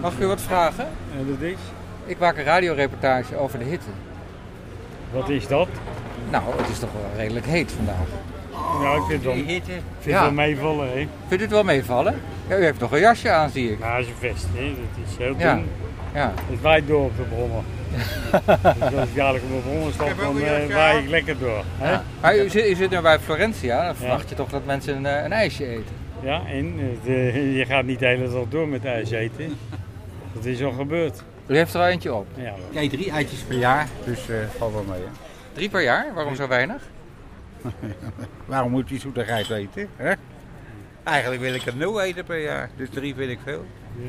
Mag ik u wat vragen? En dat is? Ik maak een radioreportage over de hitte. Wat is dat? Nou, het is toch wel redelijk heet vandaag. Ja, ik vind het wel, ik hitte. vind het Ja. wel meevallen, hè. Vindt u het wel meevallen? Ja, u heeft nog een jasje aan, zie ik. Ja, dat is een vest, hè. Dat is heel Ja. dun. Ja. Het waait door op de bronnen. dus als ik dadelijk op de bronnen stap, dan eh, waai ik lekker door. Hè? Ja. Maar u zit, u zit nu bij Florentia, dan verwacht je toch dat mensen een, eh, een ijsje eten. Ja, en het, eh, je gaat niet de hele dag door met ijs eten. Dat is al gebeurd. U heeft er al eentje op. Ja, Ik eet drie eitjes per jaar, dus eh valt wel mee. Hè? Drie per jaar? Waarom zo weinig? Waarom moet die zoetigheid eten? Hè? Eigenlijk wil ik er nul eten per jaar, dus drie vind ik veel.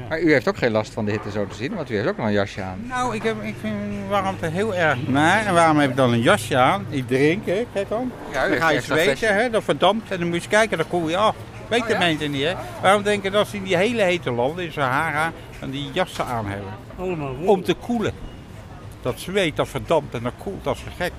Maar u heeft ook geen last van de hitte zo te zien, want u heeft ook nog een jasje aan. Nou, ik, heb, ik vind warmte heel erg naar. En waarom heb ik dan een jasje aan? Ik drink, hè? kijk dan. Ja, u dan ga je zweten, hè? dat verdampt en dan moet je kijken, dan koel je af. Weet de mensen niet, hè? Waarom denken dat ze in die hele hete landen, in Sahara, dan die jassen aan hebben? allemaal Om te koelen. Dat zweet, dat verdampt en dat koelt als een gek.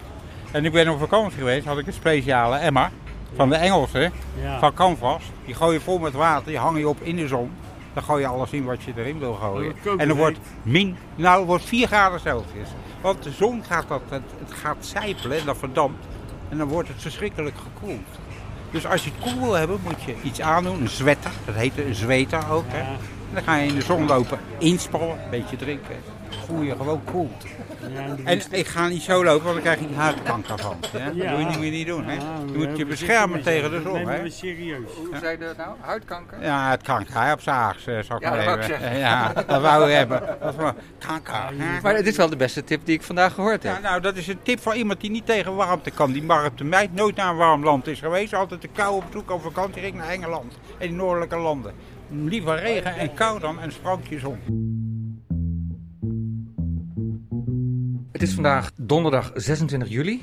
En ik ben op vakantie geweest, had ik een speciale emmer van de Engelsen, Ja. van Canvas. Die gooi je vol met water, die hang je op in de zon. Dan gooi je alles in wat je erin wil gooien. Dat En dan wordt min, nou, het wordt 4 graden Celsius. Want de zon gaat dat, het, het gaat zijpelen en dat verdampt. En dan wordt het verschrikkelijk gekoeld. Dus als je het koel wil hebben, moet je iets aandoen. Een zwetter, dat heet een zweter ook. Hè. En dan ga je in de zon lopen, inspannen, een beetje drinken. Voel je gewoon koel. En ik ga niet zo lopen, want dan krijg je huidkanker van. Hè? Dat Ja. moet je niet meer niet doen. Hè? Ja, Je moet je beschermen tegen de zon. Hè? we serieus. Hoe zei je dat nou? Huidkanker? Ja, het kanker, hè, op zaags, eh, zal ik Ja, maar dat wou ik even. zeggen. Ja, dat wou je hebben. Dat is maar kanker. Maar het is wel de beste tip die ik vandaag gehoord heb. Ja, nou, dat is een tip voor iemand die niet tegen warmte kan. Die de meid nooit naar een warm land is geweest. Altijd de kou op zoek op vakantie ging naar Engeland. En die noordelijke landen. Liever regen en kou dan een sprankje zon. Het is vandaag donderdag 26 juli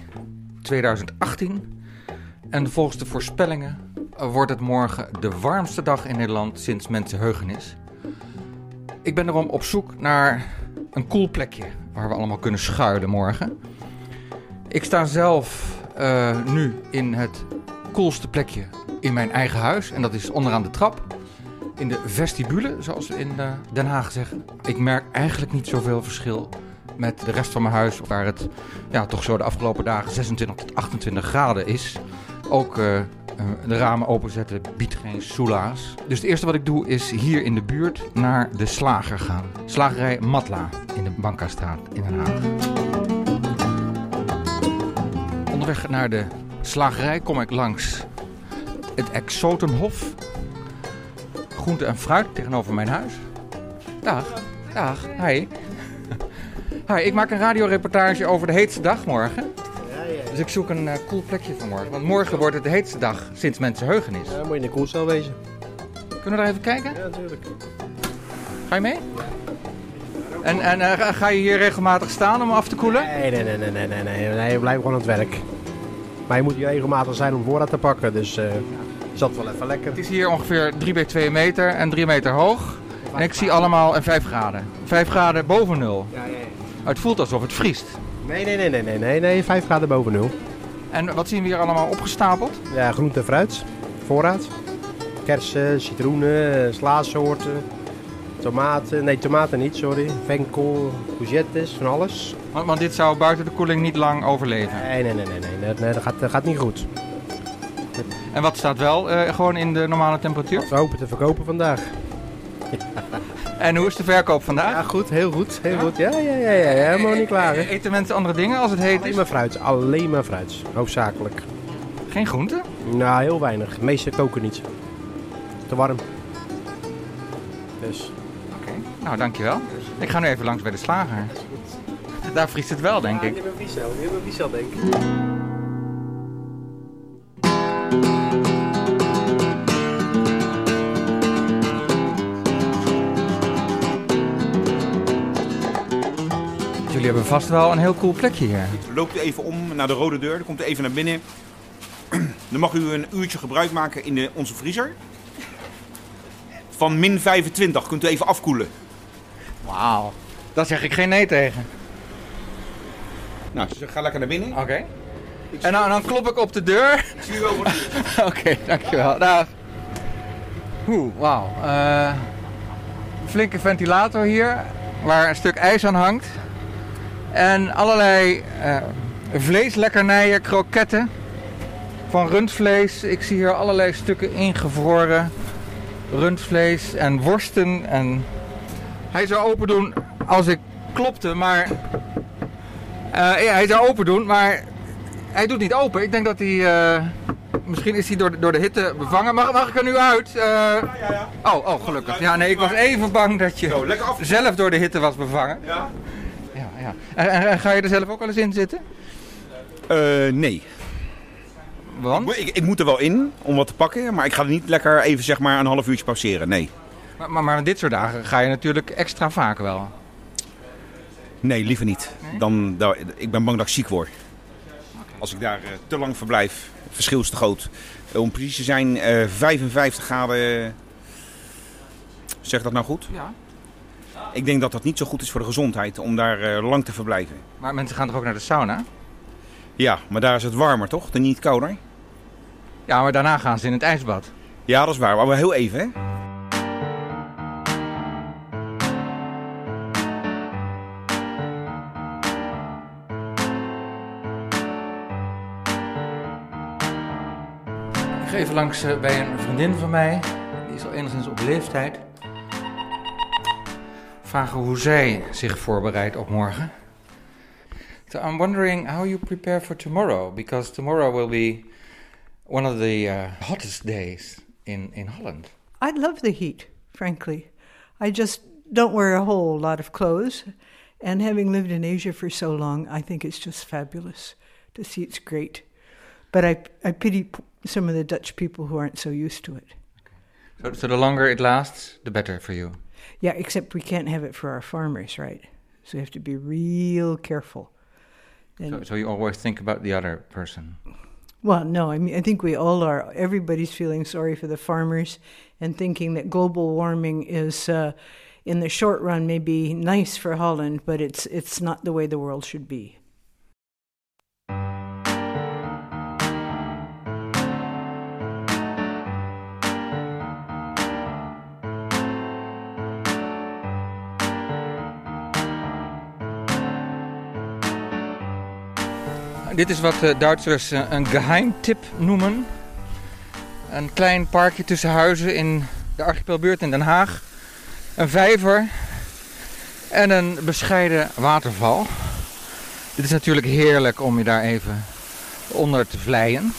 2018. En volgens de voorspellingen wordt het morgen de warmste dag in Nederland sinds mensenheugenis. Ik ben daarom op zoek naar een koel plekje waar we allemaal kunnen schuilen morgen. Ik sta zelf eh, nu in het koelste plekje in mijn eigen huis. En dat is onderaan de trap. In de vestibule, zoals we in eh, Den Haag zeggen. Ik merk eigenlijk niet zoveel verschil met de rest van mijn huis, waar het ja, toch zo de afgelopen dagen 26 tot 28 graden is. Ook eh, eh, de ramen openzetten biedt geen soelaas. Dus het eerste wat ik doe is hier in de buurt naar de slager gaan. Slagerij Matla in de Bankastraat in Den Haag. Onderweg naar de slagerij kom ik langs het Exotenhof. Groente en fruit tegenover mijn huis. Dag. Dag. Hi. Hi, ik maak een radioreportage over de heetste dag morgen. Dus ik zoek een eh, cool plekje voor morgen. Want morgen wordt het de heetste dag sinds mensenheugenis. Ja, moet je in de koelcel wezen. Kunnen we daar even kijken? Ja, natuurlijk. Ga je mee? En, en eh, ga- je hier regelmatig staan om af te koelen? Nee, nee, nee, nee, nee, nee, nee, nee, we blijven gewoon aan het werk. Maar je moet hier regelmatig zijn om voorraad te pakken, dus eh is dat wel even lekker. Het is hier ongeveer 3 bij 2 meter en 3 meter hoog. En ik zie allemaal een 5 graden. 5 graden boven nul. Ja, ja, ja. Het voelt alsof het vriest. Nee, nee, nee, nee, nee, nee, nee, 5 graden boven nul. En wat zien we hier allemaal opgestapeld? Ja, groente en fruit, voorraad. Kersen, citroenen, eh, slaasoorten, tomaten, nee tomaten niet, sorry. Venkel, courgettes, van alles. Want, want dit zou buiten de koeling niet lang overleven. Nee, nee, nee, nee, nee, nee, nee dat, gaat, dat gaat niet goed. En wat staat wel eh, gewoon in de normale temperatuur? We hopen te verkopen vandaag. En hoe is de verkoop vandaag? Ja, goed, heel goed, heel goed. Ja, ja, ja, ja, ja helemaal niet klaar. Hè? Eten mensen andere dingen als het heet Alleen maar fruit, alleen maar fruit, hoofdzakelijk. Geen groenten? Nou, heel weinig. De meeste koken niet. Te warm. Dus. Oké, nou dankjewel. Ik ga nu even langs bij de slager. Daar vriest het wel, denk ik. een vriescel, die hebben vriescel, denk ik. Jullie hebben vast wel een heel cool plekje hier. Loopt u even om naar de rode deur, dan komt u even naar binnen. Dan mag u een uurtje gebruik maken in de, onze vriezer. Van min 25 kunt u even afkoelen. Wauw. Daar zeg ik geen nee tegen. Nou, dus ga lekker naar binnen. Oké. En dan, dan klop ik op de deur. Ik zie u over. Oké, dankjewel. Dag. Oeh, wauw. Eh, flinke ventilator hier, waar een stuk ijs aan hangt. En allerlei uh, vleeslekkernijen, kroketten van rundvlees. Ik zie hier allerlei stukken ingevroren rundvlees en worsten. En hij zou open doen als ik klopte, maar... Uh, ja, hij zou open doen, maar hij doet niet open. Ik denk dat hij... Uh, misschien is hij door de, door de hitte bevangen. Mag, mag ik er nu uit? Uh, ja, ja, ja. Oh, oh, gelukkig. Ja, nee, ik was even bang dat je Zo, zelf door de hitte was bevangen. Ja. Ja. En, en, ga je er zelf ook wel eens in zitten? nee. Want? Ik, ik, moet er wel in om wat te pakken, maar ik ga er niet lekker even zeg maar een half uurtje pauzeren, nee. Maar, maar, maar dit soort dagen ga je natuurlijk extra vaak wel? Nee, liever niet. Dan, dan, ik ben bang dat ik ziek word. Als ik daar uh, te lang verblijf, het verschil is te groot. Om precies te zijn, uh, 55 graden. Zeg dat nou goed? Ja. Ik denk dat dat niet zo goed is voor de gezondheid om daar eh, lang te verblijven. Maar mensen gaan toch ook naar de sauna? Ja, maar daar is het warmer toch? Dan niet kouder? Ja, maar daarna gaan ze in het ijsbad. Ja, dat is waar. Maar heel even, hè? Ik ga even langs uh, bij een vriendin van mij. Die is al enigszins op leeftijd. Vragen hoe zij zich voorbereidt op morgen. So I'm wondering how you prepare for tomorrow, because tomorrow will be one of the uh, hottest days in, in Holland. I love the heat, frankly. I just don't wear a whole lot of clothes. And having lived in Asia for so long, I think it's just fabulous. To see it's great. But I, I pity some of the Dutch people who aren't so used to it. Okay. So, so the longer it lasts, the better for you. Yeah, except we can't have it for our farmers, right? So we have to be real careful. So, so, you always think about the other person. Well, no, I mean I think we all are. Everybody's feeling sorry for the farmers and thinking that global warming is, uh, in the short run, maybe nice for Holland, but it's it's not the way the world should be. Dit is wat de Duitsers eh, een geheimtip noemen. Een klein parkje tussen huizen in de archipelbuurt in Den Haag. Een vijver en een bescheiden waterval. Dit is natuurlijk heerlijk om je daar even onder te vleien.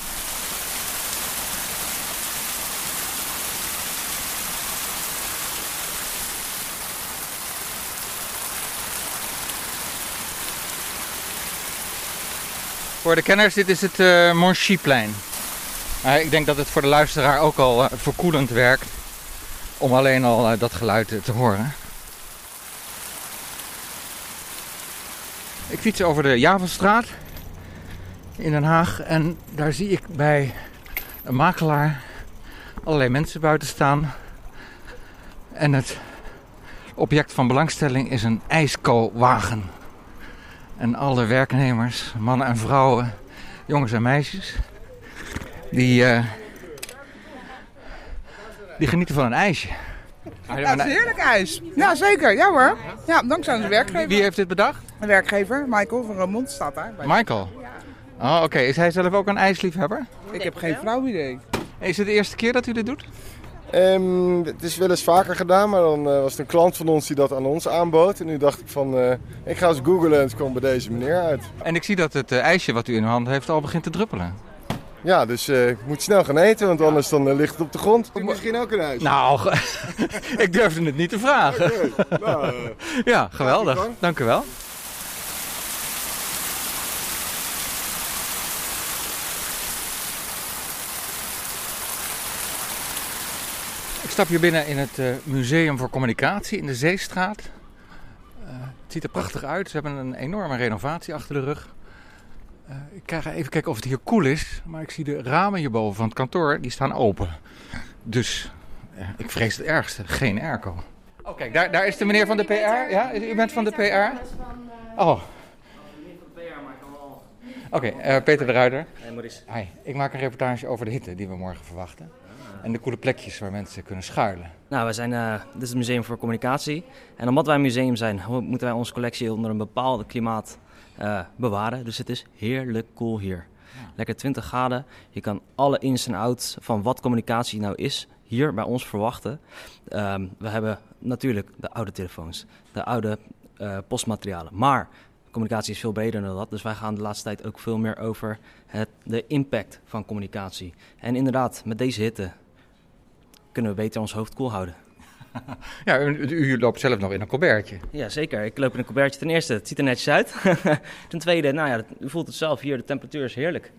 Voor de kenners, dit is het uh, ik denk dat het voor de luisteraar ook al uh, verkoelend werkt om alleen al dat geluid te horen. Ik fiets over de Javelstraat in Den Haag en daar zie ik bij een makelaar allerlei mensen buiten staan. En het object van belangstelling is een ijskowagen. En alle werknemers, mannen en vrouwen, jongens en meisjes, die, uh, die genieten van een ijsje. Ja, het is heerlijk ijs. Ja, zeker. Ja hoor. Ja, dankzij onze werkgever. Wie heeft dit bedacht? Een werkgever, Michael van Ramond, staat daar. Michael? Ja. Oh, oké. Is hij zelf ook een ijsliefhebber? Ik heb geen flauw idee. Is het de eerste keer dat u dit doet? Um, het is wel eens vaker gedaan, maar dan uh, was het een klant van ons die dat aan ons aanbood. En nu dacht ik van, uh, ik ga eens googlen en het kwam bij deze meneer uit. En ik zie dat het uh, ijsje wat u in uw hand heeft al begint te druppelen. Ja, dus ik moet snel gaan eten, want anders dan ligt het op de grond. Misschien ook een ijsje. Nou, ik durfde het niet te vragen. Okay. Nou, ja, geweldig. Dank u wel. Ik stap hier binnen in het uh, Museum voor Communicatie in de Zeestraat. Uh, het ziet er prachtig uit. Ze hebben een enorme renovatie achter de rug. Uh, ik ga even kijken of het hier koel is. Maar ik zie de ramen hierboven van het kantoor, die staan open. Dus ik vrees het ergste. Geen airco. Oh kijk, daar, daar is de meneer van de PR. Ja, u bent van de PR? Oh. Oké, okay, Peter de Ruiter. Hey Maurice. Hi, ik maak een reportage over de hitte die we morgen verwachten. En de coole plekjes waar mensen kunnen schuilen. Nou, wij zijn, uh, dit is het Museum voor Communicatie. En omdat wij een museum zijn, moeten wij onze collectie onder een bepaald klimaat uh, bewaren. Dus het is heerlijk cool hier. Lekker 20 graden. Je kan alle ins en outs van wat communicatie nou is hier bij ons verwachten. Um, we hebben natuurlijk de oude telefoons, de oude uh, postmaterialen. Maar communicatie is veel breder dan dat. Dus wij gaan de laatste tijd ook veel meer over het, de impact van communicatie. En inderdaad, met deze hitte kunnen we beter ons hoofd koel houden. Ja, u, u, loopt zelf nog in een colbertje. Ja, zeker. Ik loop in een colbertje. Ten eerste, het ziet er netjes uit. Ten tweede, nou ja, u voelt het zelf hier, de temperatuur is heerlijk.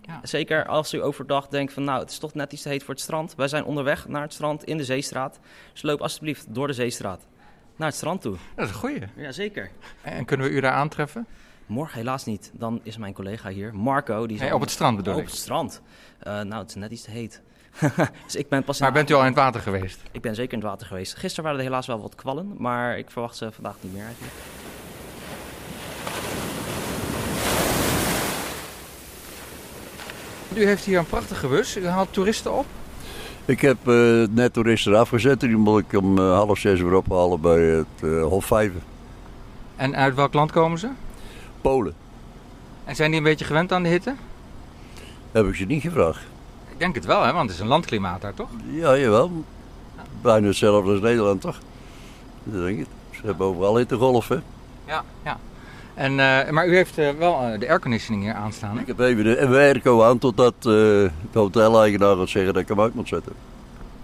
Ja. Zeker als u overdag denkt van nou, het is toch net iets te heet voor het strand. Wij zijn onderweg naar het strand in de Zeestraat. Dus loop alsjeblieft door de Zeestraat naar het strand toe. Dat is een goeie. Ja, zeker. En kunnen we u daar aantreffen? Morgen helaas niet. Dan is mijn collega hier, Marco. Die hey, op het strand bedoel op ik? Op het strand. Uh, nou, het is net iets te heet. dus ik ben pas maar bent u al in het water geweest? Ik ben zeker in het water geweest. Gisteren waren er helaas wel wat kwallen, maar ik verwacht ze vandaag niet meer eigenlijk. U heeft hier een prachtige bus. U haalt toeristen op? Ik heb uh, net toeristen afgezet. Die moet ik om uh, half zes weer ophalen bij het uh, Hof Vijven. En uit welk land komen ze? Polen. En zijn die een beetje gewend aan de hitte? Heb ik ze niet gevraagd. Ik denk het wel, hè? want het is een landklimaat daar, toch? Ja, jawel. Bijna hetzelfde als Nederland, toch? Dat denk ik. Ze hebben overal hittegolven. Ja, ja. En, uh, maar u heeft uh, wel uh, de airconditioning hier aanstaan. Hè? Ik heb even de airco aan totdat de hoteleigenaar gaat zeggen dat ik hem uit moet zetten.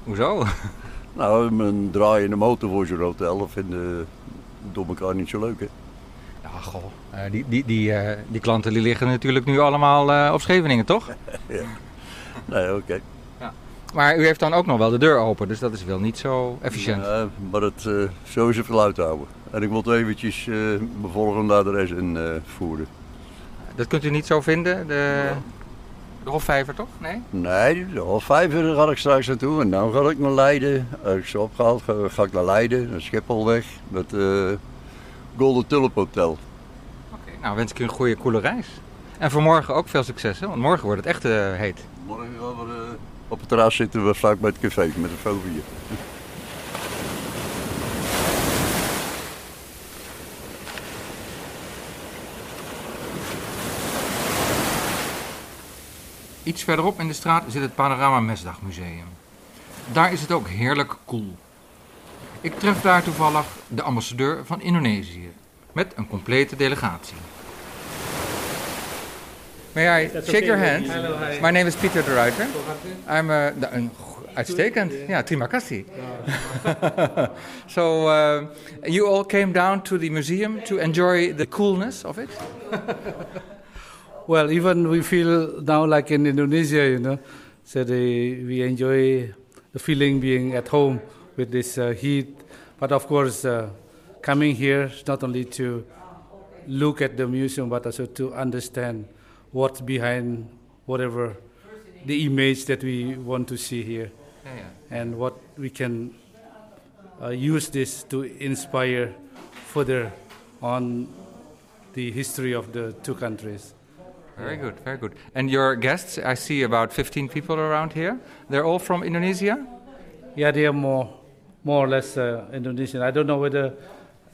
Hoezo? Nou, een draaiende motor voor zo'n hotel, dat vinden door elkaar niet zo leuk, hè? Ja, goh. die, die, die, die klanten die liggen natuurlijk nu allemaal op Scheveningen, toch? ja. Nee, oké. Okay. Ja. Maar u heeft dan ook nog wel de deur open, dus dat is wel niet zo efficiënt. Ja, maar het, uh, zo is het geluid houden. En ik wil eventjes uh, mijn volgende adres invoeren. Uh, dat kunt u niet zo vinden, de, ja. de Hofvijver toch? Nee? Nee, de Hofvijver ga ik straks naartoe. En dan ga ik naar Leiden. Als ik ze opgehaald ga, ga ik naar Leiden, naar Schipholweg. Met uh, Golden Tulip Hotel. Oké, okay, nou wens ik u een goede, coole reis. En voor morgen ook veel succes, hè? want morgen wordt het echt heet. Morgen gaan we uh, op het terras zitten we vlak bij het café met een fovie. Iets verderop in de straat zit het Panorama Mesdagmuseum. Daar is het ook heerlijk koel. Ik tref daar toevallig de ambassadeur van Indonesië met een complete delegatie. May I shake your hand? Hello, hi. My name is Peter de Ruiter. I'm a, een, uitstekend. Ja, terima kasih. so, uh, you all came down to the museum to enjoy the coolness of it? well, even we feel now like in Indonesia, you know, so they, we enjoy the feeling being at home with this uh, heat. But of course, uh, coming here not only to look at the museum, but also to understand what's behind whatever the image that we want to see here yeah, yeah. and what we can uh, use this to inspire further on the history of the two countries. Very good, very good. And your guests, I see about 15 people around here. They're all from Indonesia? Yeah, they are more, more or less uh, Indonesian. I don't know whether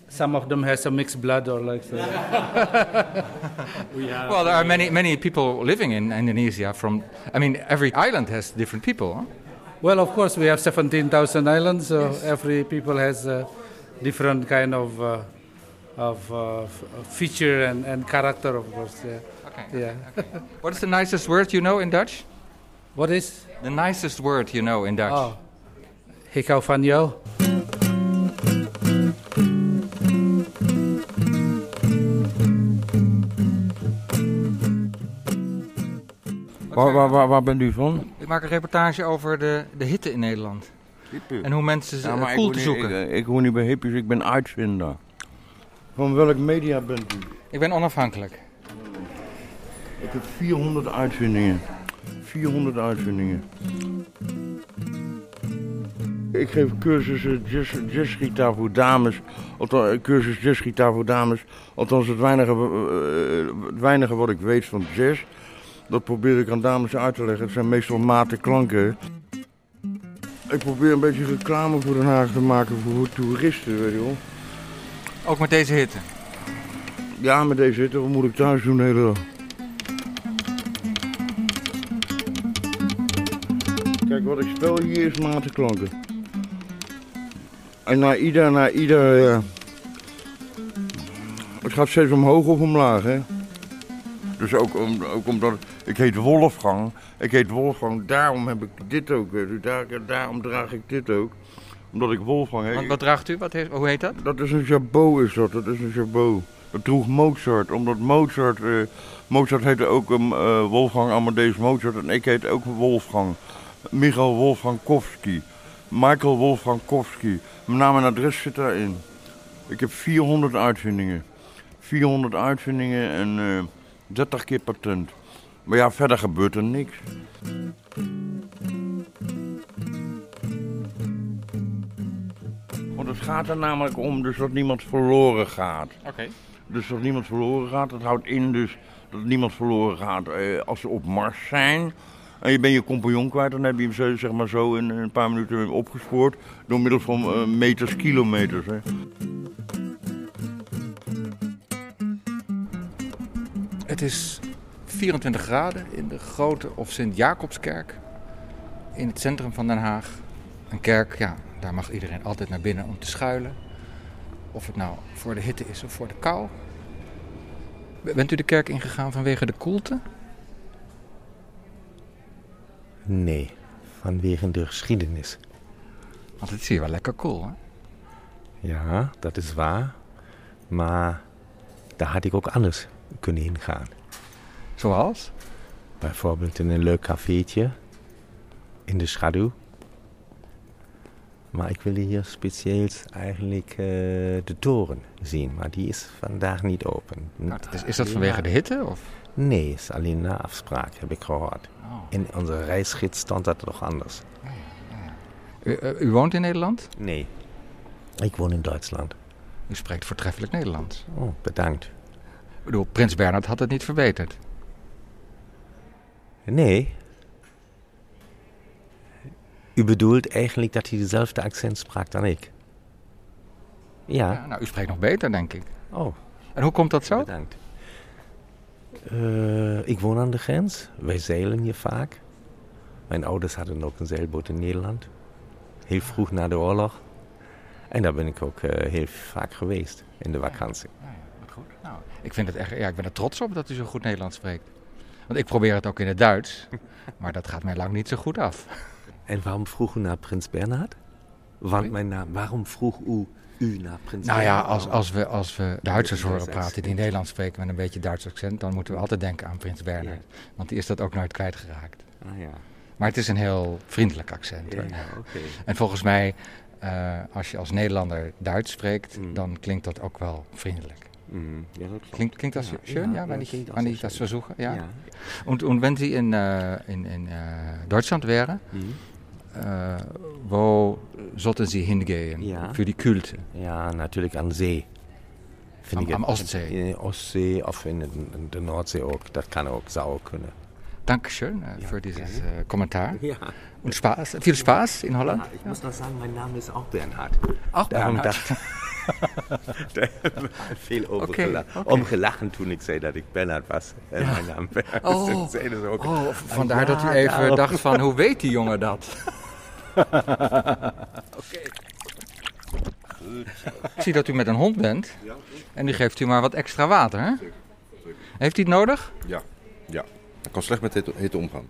some of them has some mixed blood or like so. we well, there are many many people living in Indonesia. From I mean, every island has different people. Huh? Well, of course, we have seventeen thousand islands, so yes. every people has a different kind of uh, of uh, feature and, and character, of course. Yeah. Okay. Yeah. Okay. what is the nicest word you know in Dutch? What is the nicest word you know in Dutch? Oh, ik hou van jou. Waar, waar, waar, waar, bent u van? Ik maak een reportage over de, de hitte in Nederland. Hippe. En hoe mensen ja, uh, koel te zoeken. Ik, ik, hoor niet bij hippies, ik ben uitvinder. Van welk media bent u? Ik ben onafhankelijk. Ik heb 400 uitvindingen. 400 uitvindingen. Ik geef cursussen jazz, jazzgitaar voor dames. Althans, cursus jazzgitaar voor dames. Althans, het weinige, uh, het weinige wat ik weet van jazz. Dat probeer ik aan dames uit te leggen. Het zijn meestal mate klanken. Ik probeer een beetje reclame voor Den Haag te maken voor toeristen, weet je wel. Ook met deze hitte? Ja, met deze hitte. Wat moet ik thuis doen de hele dag? Kijk, wat ik speel hier is matenklanken. En na ieder, na ieder... het gaat steeds omhoog of omlaag, hè. Dus ook, om, ook omdat... Ik heet Wolfgang. Ik heet Wolfgang, daarom heb ik dit ook. Dus daar, daarom draag ik dit ook. Omdat ik Wolfgang heet. Wat, wat draagt u? Wat hoe heet dat? Dat is een jabot, is dat. Dat is een jabot. Dat droeg Mozart, omdat Mozart... eh, Mozart heette ook um, Wolfgang Amadeus Mozart en ik heet ook Wolfgang. Michael Wolfgangkowski. Michael Wolfgangkowski. Mijn naam en adres zit daarin. Ik heb 400 uitvindingen. 400 uitvindingen en eh 30 keer patent. Maar ja, verder gebeurt er niks. Want het gaat er namelijk om dus dat niemand verloren gaat. Oké. Dus dat niemand verloren gaat, dat houdt in dus dat niemand verloren gaat eh, als ze op Mars zijn. En je bent je compagnon kwijt, dan heb je hem zo, zeg maar zo in een paar minuten opgespoord. Door middel van eh, meters, kilometers. Hè. Het is 24 graden in de grote of Sint-Jacobskerk in het centrum van Den Haag. Een kerk, ja, daar mag iedereen altijd naar binnen om te schuilen. Of het nou voor de hitte is of voor de kou. Bent u de kerk ingegaan vanwege de koelte? Nee, vanwege de geschiedenis. Want het is hier wel lekker koel, hè? Ja, dat is waar. Maar daar had ik ook anders kunnen ingaan. Zoals? Bijvoorbeeld in een leuk cafeetje. In de schaduw. Maar ik wilde hier speciaal eigenlijk eh, de toren zien. Maar die is vandaag niet open. is, is dat vanwege de hitte? Of? Nee, is alleen na afspraak, heb ik gehoord. In onze reisgids stond dat toch anders. U, eh, u woont in Nederland? Nee, ik woon in Duitsland. U spreekt voortreffelijk Nederlands. Oh, bedankt. Ik bedoel, Prins Bernhard had het niet verbeterd. Nee. U bedoelt eigenlijk dat hij dezelfde accent sprak dan ik? Ja. Ja, nou, u spreekt nog beter, denk ik. Oh. En hoe komt dat zo? Bedankt. Eh, ik woon aan de grens. Wij zeilen hier vaak. Mijn ouders hadden ook een zeilboot in Nederland. Heel vroeg na de oorlog. En daar ben ik ook eh, heel vaak geweest in de vakantie. Goed. Nou, ik, vind het echt, ja, ik ben er trots op dat u zo goed Nederlands spreekt. Want ik probeer het ook in het Duits, maar dat gaat mij lang niet zo goed af. En waarom vroeg u naar Prins Bernhard? Want mijn naam, waarom vroeg u, u naar Prins Nou ja, Bernhard? als, als, we, als we Duitsers horen praten die Nederlands spreken met een beetje Duits accent, dan moeten we altijd denken aan Prins Bernhard. Want die is dat ook nooit kwijtgeraakt. Ah, ja. Maar het is een heel vriendelijk accent. Ja. En volgens mij, eh, als je als Nederlander Duits spreekt, Mm. dan klinkt dat ook wel vriendelijk. Mhm, ja, Klingt, klingt das Ja, schön? ja, Ja, wenn ich, auch wenn ich das versuche? Ja. Und, und wenn Sie in, äh, in, in äh, Deutschland wären, Mhm. äh, wo sollten Sie hingehen für die Kühlte? Ja, natürlich an See. Am- am Ostzee? In de Ostzee of in in de Noordzee ook. Dat kan ook, zou ook kunnen. Dankeschön äh, für dieses äh, Kommentar. Ja. Und Spaß, viel Spaß in Holland. Ja, ich muss noch sagen, mein Name ist auch Bernhard. Auch Bernhard. Dacht Daar hebben we veel gelachen. oké. Om gelachen toen ik zei dat ik Bernhard was. En Ja. mijn naam Bernhard. Oh, Dus dat ook. oh, Ah, vandaar ja, dat u even daarom. dacht van, hoe weet die jongen dat? Oké. Ik zie dat u met een hond bent. En nu geeft u maar wat extra water, hè? Heeft hij het nodig? Ja, ja. Hij kan slecht met hitte, hitte omgaan.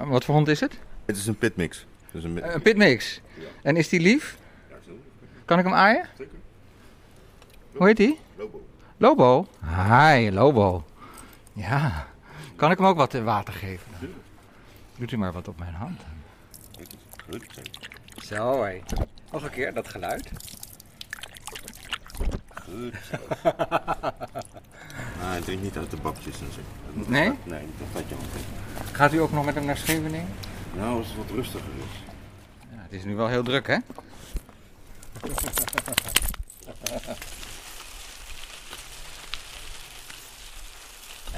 Uh, Wat voor hond is het? Het is een pitmix. Dus een, mi- Eh, Een pitmix. En is die lief? Kan ik hem aaien? Hoe heet die? Lobo. Lobo? Hi, Lobo. Ja. Kan ik hem ook wat water geven? dan? Doet u maar wat op mijn hand. Zo, hé. Nog een keer, dat geluid. Goed zo. nou, hij drinkt niet uit de bakjes en zo. Nee? Nee, dat gaat je altijd. Gaat u ook nog met hem naar Scheveningen? Nou, als het wat rustiger is. Ja, het is nu wel heel druk, hè?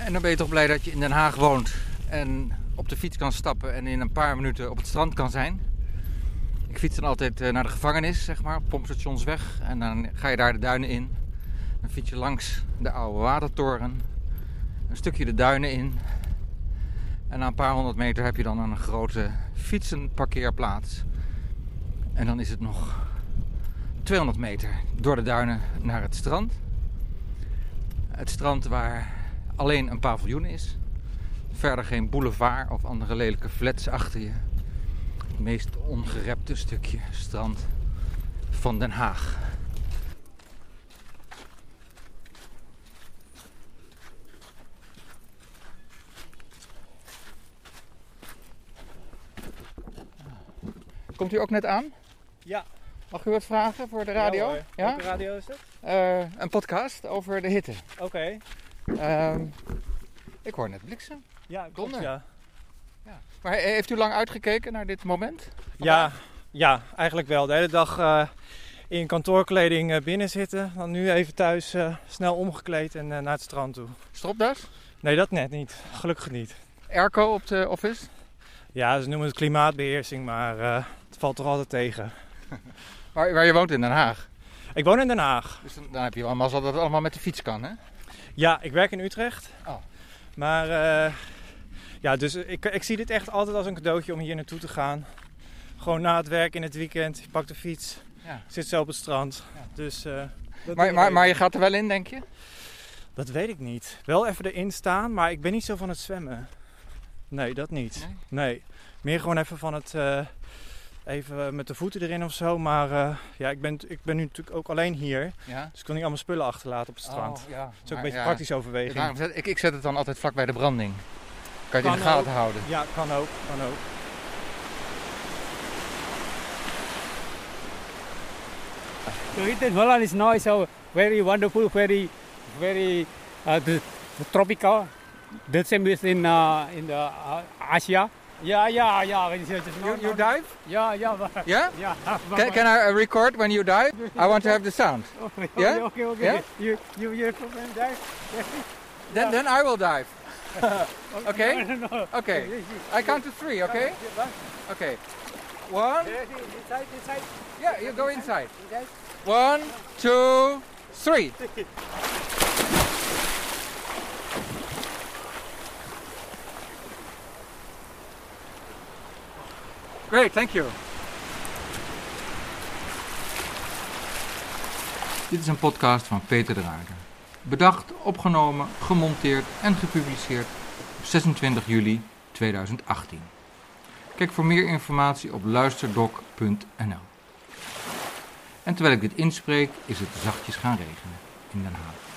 En dan ben je toch blij dat je in Den Haag woont en op de fiets kan stappen en in een paar minuten op het strand kan zijn. Ik fiets dan altijd eh, naar de gevangenis, zeg maar, pompstationsweg. En dan ga je daar de duinen in. Dan fiets je langs de oude watertoren. Een stukje de duinen in. En na een paar honderd meter heb je dan een grote fietsenparkeerplaats. En dan is het nog 200 meter door de duinen naar het strand. Het strand waar alleen een paviljoen is. Verder geen boulevard of andere lelijke flats achter je. Het meest ongerepte stukje strand van Den Haag. Komt u ook net aan? Ja. Mag u wat vragen voor de radio? Ja, hoor. Welke radio is het? Eh, een podcast over de hitte. Oké. Ehm, ik hoor net bliksem. Ja, klopt, ja. Ja. Maar he- heeft u lang uitgekeken naar dit moment? Ja, ja, eigenlijk wel. De hele dag eh, in kantoorkleding eh, binnen zitten. Dan nu even thuis eh, snel omgekleed en naar het strand toe. Stropdas? Nee, dat net niet. Gelukkig niet. Airco op de office? Ja, ze noemen het klimaatbeheersing, maar het valt toch altijd tegen. Waar, waar je woont in Den Haag? Ik woon in Den Haag. Dus dan, dan heb je wel mazzel dat het allemaal met de fiets kan, hè? Ja, ik werk in Utrecht. Oh. Maar eh, ja, dus ik, ik zie dit echt altijd als een cadeautje om hier naartoe te gaan. Gewoon na het werk in het weekend. Je pakt de fiets, Ja. zit zo op het strand. Dus, eh, doen Maar, maar, maar je gaat er wel in, denk je? Dat weet ik niet. Wel even erin staan, maar ik ben niet zo van het zwemmen. Nee, dat niet. Nee. Meer gewoon even van het... eh, even met de voeten erin of zo. Maar eh, ja, ik ben, ik ben nu natuurlijk ook alleen hier. Ja. Dus ik kan niet allemaal spullen achterlaten op het strand. Oh, ja. Dat is ook Maar een beetje ja, praktische overweging. ik, ik zet het dan altijd vlak bij de branding. Kan je het in de gaten ook. houden? Ja, kan ook. Kan ook. So it is Holland is now so very wonderful, very, very uh, the, the tropical. The same is in uh, in the uh, Asia. Yeah, yeah, yeah. You, you dive? Yeah, yeah. but- Yeah? Yeah. Can, can I record when you dive? I want to have the sound. Okay, Yeah? okay, okay. Yeah? You, you, you and dive. Then, then I will dive. okay? No, no, no. Okay. I count to three, okay? Okay. One. Inside, inside. Yeah, you go inside. One, two, three. Great, thank you. Dit is een podcast van Peter de Ruiter. Bedacht, opgenomen, gemonteerd en gepubliceerd op 26 juli 2018. Kijk voor meer informatie op luisterdoc.nl. En terwijl ik dit inspreek, is het zachtjes gaan regenen in Den Haag.